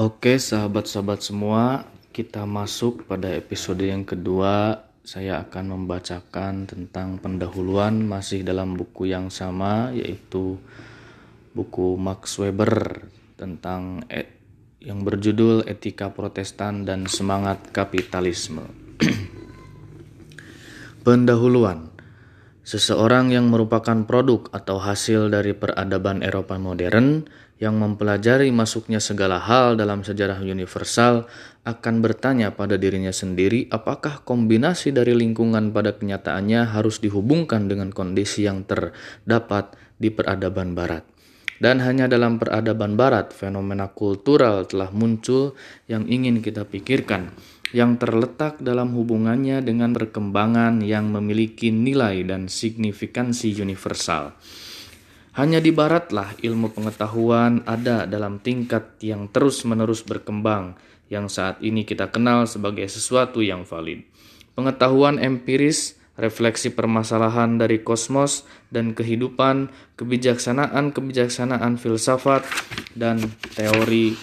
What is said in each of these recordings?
Oke, sahabat-sahabat semua, kita masuk pada episode yang kedua. Saya akan membacakan tentang pendahuluan masih dalam buku yang sama, yaitu buku Max Weber tentang e yang berjudul Etika Protestan dan Semangat Kapitalisme. Pendahuluan Seseorang yang merupakan produk atau hasil dari peradaban Eropa modern yang mempelajari masuknya segala hal dalam sejarah universal akan bertanya pada dirinya sendiri apakah kombinasi dari lingkungan pada kenyataannya harus dihubungkan dengan kondisi yang terdapat di peradaban barat. Dan hanya dalam peradaban barat fenomena kultural telah muncul yang ingin kita pikirkan yang terletak dalam hubungannya dengan perkembangan yang memiliki nilai dan signifikansi universal. Hanya di baratlah ilmu pengetahuan ada dalam tingkat yang terus-menerus berkembang, yang saat ini kita kenal sebagai sesuatu yang valid. Pengetahuan empiris, refleksi permasalahan dari kosmos dan kehidupan, kebijaksanaan-kebijaksanaan filsafat, dan teori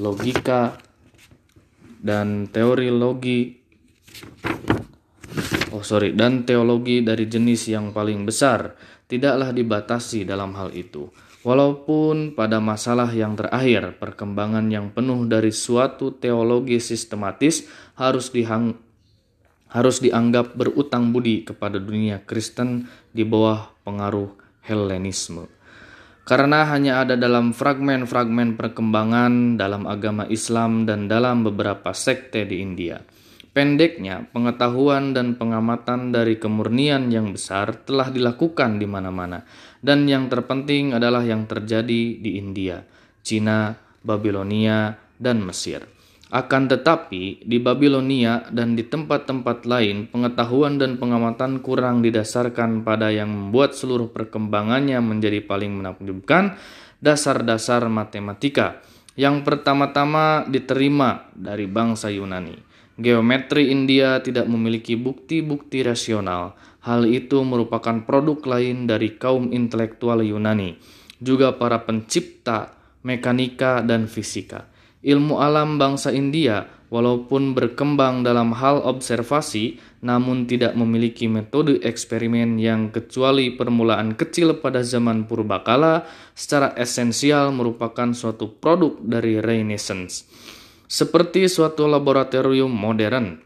logika dan teori logi oh sorry dan teologi dari jenis yang paling besar tidaklah dibatasi dalam hal itu. Walaupun pada masalah yang terakhir, perkembangan yang penuh dari suatu teologi sistematis harus dihang, harus dianggap berutang budi kepada dunia Kristen di bawah pengaruh Hellenisme. Karena hanya ada dalam fragmen-fragmen perkembangan dalam agama Islam dan dalam beberapa sekte di India. Pendeknya, pengetahuan dan pengamatan dari kemurnian yang besar telah dilakukan di mana-mana, dan yang terpenting adalah yang terjadi di India, Cina, Babilonia, dan Mesir. Akan tetapi, di Babilonia dan di tempat-tempat lain, pengetahuan dan pengamatan kurang didasarkan pada yang membuat seluruh perkembangannya menjadi paling menakjubkan, dasar-dasar matematika, yang pertama-tama diterima dari bangsa Yunani Geometri India tidak memiliki bukti-bukti rasional. Hal itu merupakan produk lain dari kaum intelektual Yunani, juga para pencipta mekanika dan fisika. Ilmu alam bangsa India, walaupun berkembang dalam hal observasi, namun tidak memiliki metode eksperimen yang kecuali permulaan kecil pada zaman purbakala, secara esensial merupakan suatu produk dari Renaissance seperti suatu laboratorium modern.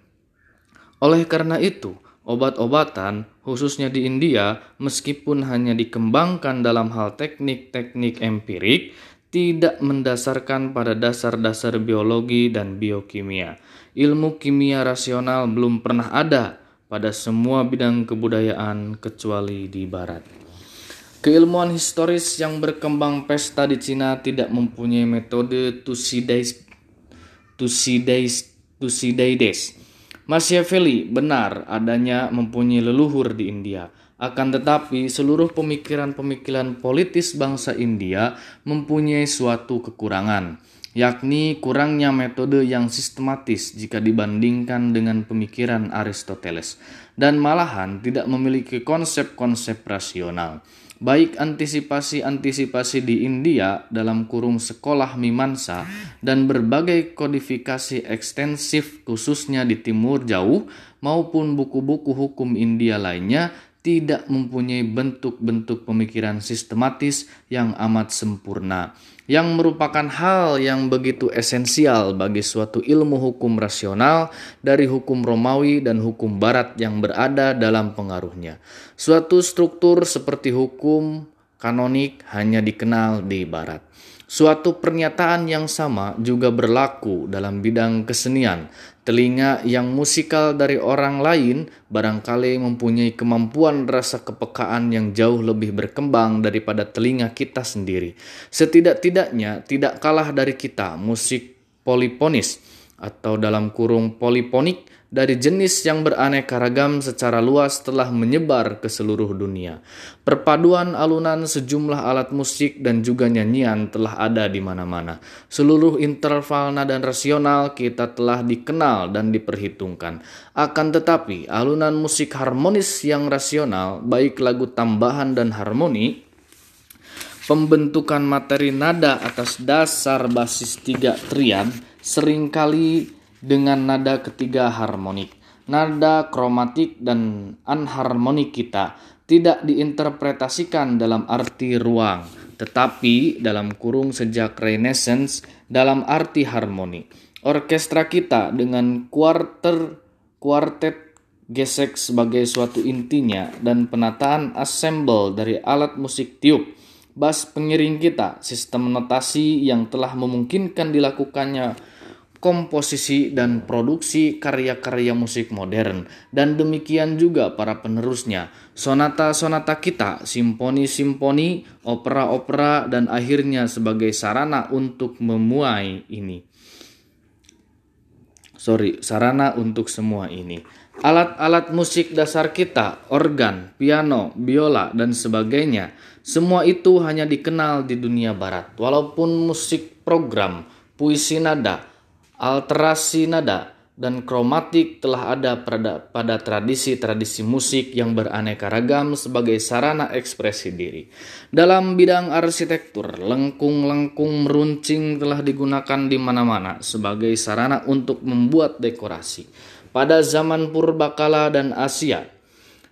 Oleh karena itu, obat-obatan, khususnya di India, meskipun hanya dikembangkan dalam hal teknik-teknik empirik, tidak mendasarkan pada dasar-dasar biologi dan biokimia. Ilmu kimia rasional belum pernah ada pada semua bidang kebudayaan kecuali di barat. Keilmuan historis yang berkembang pesta di Cina tidak mempunyai metode Thucydides Thucydides. Thucydides. Machiavelli benar adanya mempunyai leluhur di India. Akan tetapi, seluruh pemikiran-pemikiran politis bangsa India mempunyai suatu kekurangan, yakni kurangnya metode yang sistematis jika dibandingkan dengan pemikiran Aristoteles, dan malahan tidak memiliki konsep-konsep rasional baik antisipasi-antisipasi di India dalam kurung sekolah Mimansa dan berbagai kodifikasi ekstensif khususnya di Timur Jauh maupun buku-buku hukum India lainnya tidak mempunyai bentuk-bentuk pemikiran sistematis yang amat sempurna yang merupakan hal yang begitu esensial bagi suatu ilmu hukum rasional dari hukum Romawi dan hukum Barat yang berada dalam pengaruhnya. Suatu struktur seperti hukum kanonik hanya dikenal di Barat. Suatu pernyataan yang sama juga berlaku dalam bidang kesenian. Telinga yang musikal dari orang lain barangkali mempunyai kemampuan rasa kepekaan yang jauh lebih berkembang daripada telinga kita sendiri. Setidak-tidaknya tidak kalah dari kita musik poliponis atau dalam kurung poliponik dari jenis yang beraneka ragam secara luas telah menyebar ke seluruh dunia. Perpaduan alunan sejumlah alat musik dan juga nyanyian telah ada di mana-mana. Seluruh interval nada rasional kita telah dikenal dan diperhitungkan. Akan tetapi, alunan musik harmonis yang rasional, baik lagu tambahan dan harmoni, Pembentukan materi nada atas dasar basis tiga trian sering kali dengan nada ketiga harmonik. Nada kromatik dan anharmonik kita tidak diinterpretasikan dalam arti ruang, tetapi dalam kurung sejak Renaissance dalam arti harmoni. Orkestra kita dengan kuarter kuartet gesek sebagai suatu intinya dan penataan assemble dari alat musik tiup. Bass pengiring kita, sistem notasi yang telah memungkinkan dilakukannya komposisi dan produksi karya-karya musik modern. Dan demikian juga para penerusnya. Sonata-sonata kita simponi-simponi opera-opera dan akhirnya sebagai sarana untuk memuai ini. Sorry sarana untuk semua ini. Alat-alat musik dasar kita organ piano biola dan sebagainya semua itu hanya dikenal di dunia barat. Walaupun musik program puisi nada Alterasi nada dan kromatik telah ada pada, tradisi-tradisi musik yang beraneka ragam sebagai sarana ekspresi diri. Dalam bidang arsitektur, lengkung-lengkung meruncing telah digunakan di mana-mana sebagai sarana untuk membuat dekorasi. Pada zaman purbakala dan Asia,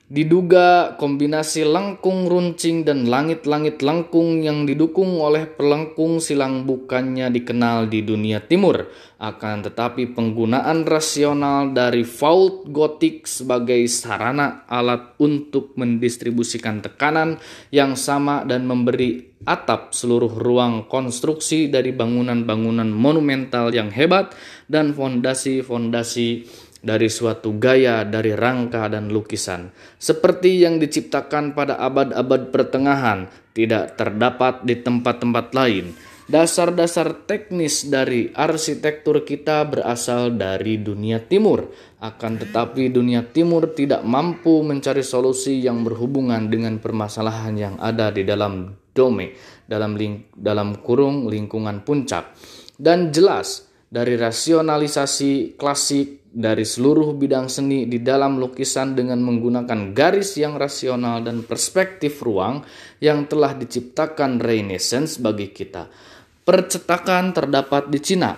Diduga kombinasi lengkung runcing dan langit-langit lengkung yang didukung oleh pelengkung silang bukannya dikenal di dunia timur. Akan tetapi penggunaan rasional dari fault gotik sebagai sarana alat untuk mendistribusikan tekanan yang sama dan memberi atap seluruh ruang konstruksi dari bangunan-bangunan monumental yang hebat dan fondasi-fondasi dari suatu gaya dari rangka dan lukisan, seperti yang diciptakan pada abad-abad pertengahan, tidak terdapat di tempat-tempat lain. Dasar-dasar teknis dari arsitektur kita berasal dari dunia timur, akan tetapi dunia timur tidak mampu mencari solusi yang berhubungan dengan permasalahan yang ada di dalam dome, dalam ling dalam kurung lingkungan puncak. Dan jelas dari rasionalisasi klasik dari seluruh bidang seni di dalam lukisan dengan menggunakan garis yang rasional dan perspektif ruang yang telah diciptakan Renaissance bagi kita. Percetakan terdapat di Cina,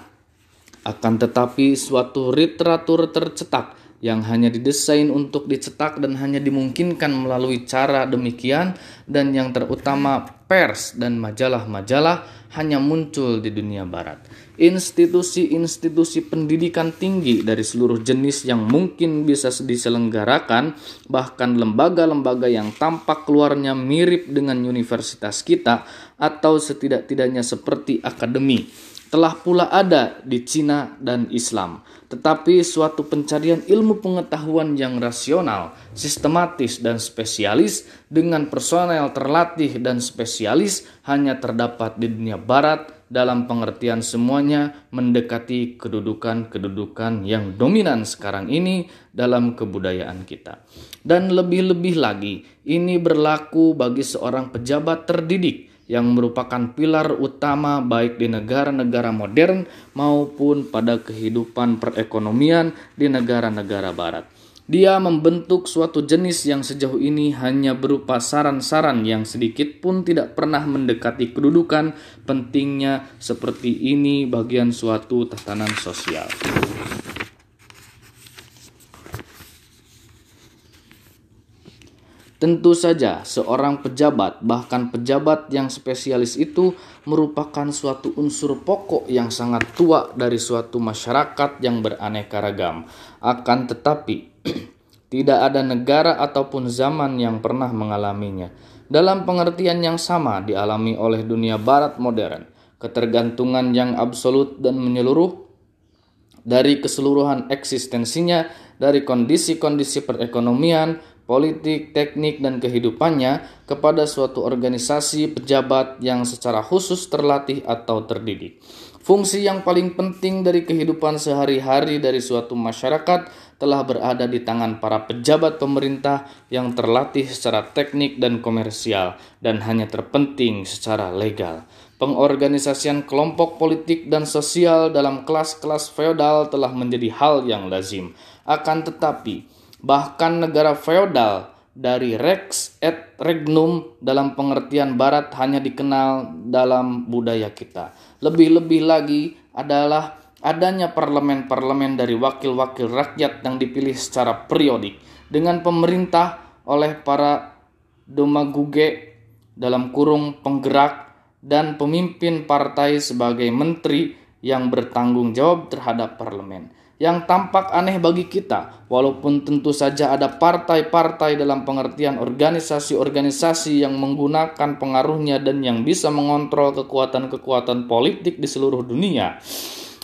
akan tetapi suatu literatur tercetak yang hanya didesain untuk dicetak dan hanya dimungkinkan melalui cara demikian dan yang terutama pers dan majalah-majalah hanya muncul di dunia barat. Institusi-institusi pendidikan tinggi dari seluruh jenis yang mungkin bisa diselenggarakan, bahkan lembaga-lembaga yang tampak keluarnya mirip dengan universitas kita atau setidak-tidaknya seperti akademi telah pula ada di Cina dan Islam, tetapi suatu pencarian ilmu pengetahuan yang rasional, sistematis, dan spesialis dengan personel terlatih dan spesialis hanya terdapat di dunia barat dalam pengertian semuanya mendekati kedudukan-kedudukan yang dominan sekarang ini dalam kebudayaan kita. Dan lebih-lebih lagi, ini berlaku bagi seorang pejabat terdidik yang merupakan pilar utama baik di negara-negara modern maupun pada kehidupan perekonomian di negara-negara barat. Dia membentuk suatu jenis yang sejauh ini hanya berupa saran-saran yang sedikit pun tidak pernah mendekati kedudukan pentingnya seperti ini bagian suatu tatanan sosial. Tentu saja, seorang pejabat, bahkan pejabat yang spesialis itu, merupakan suatu unsur pokok yang sangat tua dari suatu masyarakat yang beraneka ragam. Akan tetapi, tidak ada negara ataupun zaman yang pernah mengalaminya. Dalam pengertian yang sama dialami oleh dunia Barat modern, ketergantungan yang absolut dan menyeluruh dari keseluruhan eksistensinya, dari kondisi-kondisi perekonomian, politik, teknik, dan kehidupannya kepada suatu organisasi pejabat yang secara khusus terlatih atau terdidik. Fungsi yang paling penting dari kehidupan sehari-hari dari suatu masyarakat telah berada di tangan para pejabat pemerintah yang terlatih secara teknik dan komersial dan hanya terpenting secara legal. Pengorganisasian kelompok politik dan sosial dalam kelas-kelas feodal telah menjadi hal yang lazim. Akan tetapi, Bahkan negara feodal dari rex et regnum dalam pengertian barat hanya dikenal dalam budaya kita. Lebih-lebih lagi adalah adanya parlemen-parlemen dari wakil-wakil rakyat yang dipilih secara periodik dengan pemerintah oleh para demagoge dalam kurung penggerak dan pemimpin partai sebagai menteri yang bertanggung jawab terhadap parlemen yang tampak aneh bagi kita, walaupun tentu saja ada partai-partai dalam pengertian organisasi-organisasi yang menggunakan pengaruhnya dan yang bisa mengontrol kekuatan-kekuatan politik di seluruh dunia.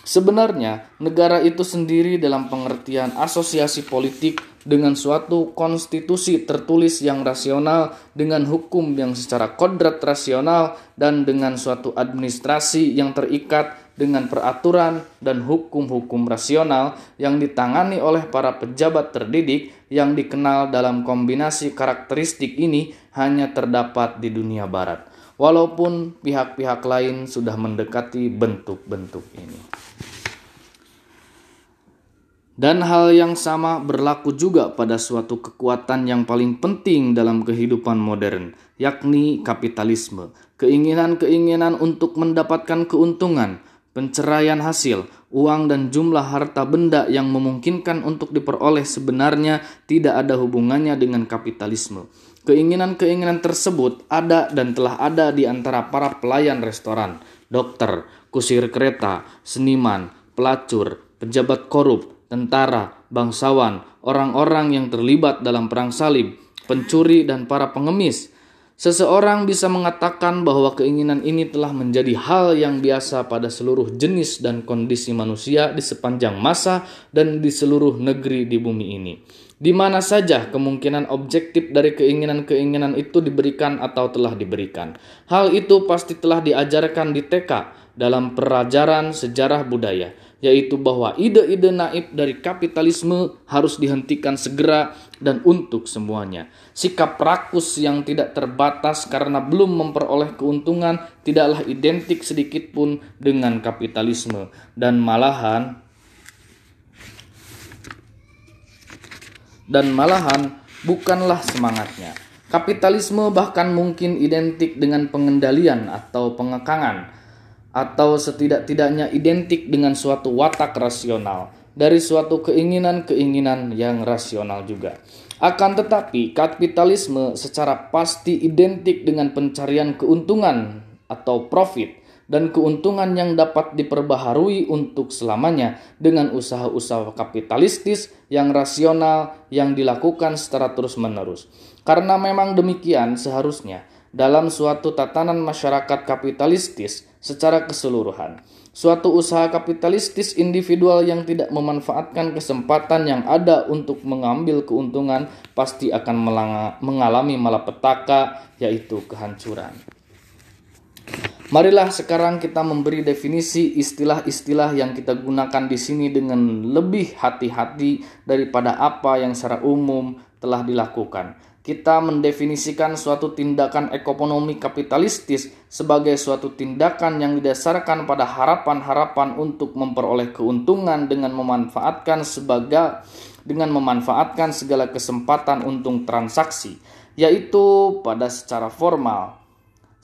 Sebenarnya, negara itu sendiri dalam pengertian asosiasi politik dengan suatu konstitusi tertulis yang rasional, dengan hukum yang secara kodrat rasional, dan dengan suatu administrasi yang terikat dengan peraturan dan hukum-hukum rasional yang ditangani oleh para pejabat terdidik yang dikenal dalam kombinasi karakteristik ini hanya terdapat di dunia barat, walaupun pihak-pihak lain sudah mendekati bentuk-bentuk ini. Dan hal yang sama berlaku juga pada suatu kekuatan yang paling penting dalam kehidupan modern, yakni kapitalisme. Keinginan-keinginan untuk mendapatkan keuntungan, Penceraian hasil, uang dan jumlah harta benda yang memungkinkan untuk diperoleh sebenarnya tidak ada hubungannya dengan kapitalisme. Keinginan-keinginan tersebut ada dan telah ada di antara para pelayan restoran, dokter, kusir kereta, seniman, pelacur, pejabat korup, tentara, bangsawan, orang-orang yang terlibat dalam perang salib, pencuri dan para pengemis, Seseorang bisa mengatakan bahwa keinginan ini telah menjadi hal yang biasa pada seluruh jenis dan kondisi manusia di sepanjang masa dan di seluruh negeri di bumi ini. Di mana saja kemungkinan objektif dari keinginan-keinginan itu diberikan atau telah diberikan. Hal itu pasti telah diajarkan di TK dalam pelajaran sejarah budaya yaitu bahwa ide-ide naif dari kapitalisme harus dihentikan segera dan untuk semuanya. Sikap rakus yang tidak terbatas karena belum memperoleh keuntungan tidaklah identik sedikit pun dengan kapitalisme dan malahan dan malahan bukanlah semangatnya. Kapitalisme bahkan mungkin identik dengan pengendalian atau pengekangan atau setidak-tidaknya identik dengan suatu watak rasional dari suatu keinginan-keinginan yang rasional juga. Akan tetapi, kapitalisme secara pasti identik dengan pencarian keuntungan atau profit dan keuntungan yang dapat diperbaharui untuk selamanya dengan usaha-usaha kapitalistis yang rasional yang dilakukan secara terus-menerus. Karena memang demikian seharusnya dalam suatu tatanan masyarakat kapitalistis secara keseluruhan. Suatu usaha kapitalistis individual yang tidak memanfaatkan kesempatan yang ada untuk mengambil keuntungan pasti akan mengalami malapetaka, yaitu kehancuran. Marilah sekarang kita memberi definisi istilah-istilah yang kita gunakan di sini dengan lebih hati-hati daripada apa yang secara umum telah dilakukan kita mendefinisikan suatu tindakan ekonomi kapitalistis sebagai suatu tindakan yang didasarkan pada harapan-harapan untuk memperoleh keuntungan dengan memanfaatkan sebagai dengan memanfaatkan segala kesempatan untuk transaksi, yaitu pada secara formal,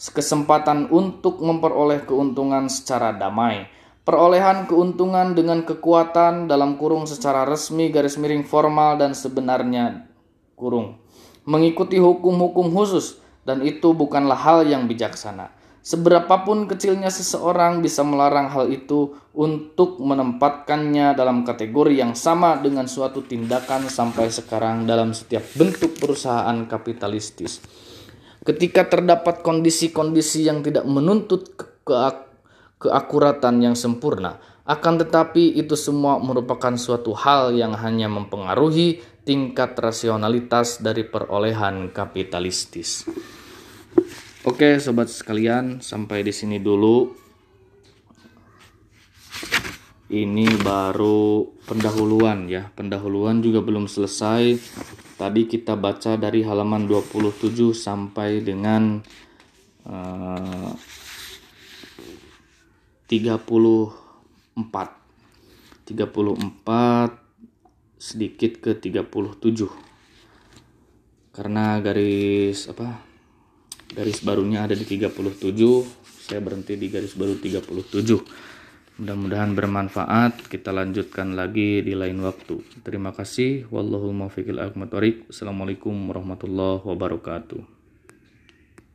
kesempatan untuk memperoleh keuntungan secara damai, perolehan keuntungan dengan kekuatan dalam kurung secara resmi garis miring formal dan sebenarnya kurung mengikuti hukum-hukum khusus dan itu bukanlah hal yang bijaksana. Seberapapun kecilnya seseorang bisa melarang hal itu untuk menempatkannya dalam kategori yang sama dengan suatu tindakan sampai sekarang dalam setiap bentuk perusahaan kapitalistis. Ketika terdapat kondisi-kondisi yang tidak menuntut ke keakuratan yang sempurna, akan tetapi itu semua merupakan suatu hal yang hanya mempengaruhi tingkat rasionalitas dari perolehan kapitalistis. Oke, sobat sekalian, sampai di sini dulu. Ini baru pendahuluan ya. Pendahuluan juga belum selesai. Tadi kita baca dari halaman 27 sampai dengan uh, 34. 34 sedikit ke 37. karena garis apa garis barunya ada di 37 saya berhenti di garis baru 37 mudah-mudahan bermanfaat. Kita lanjutkan lagi di lain waktu. Terima kasih. Wallahu muwaffiqil Assalamualaikum warahmatullahi wabarakatuh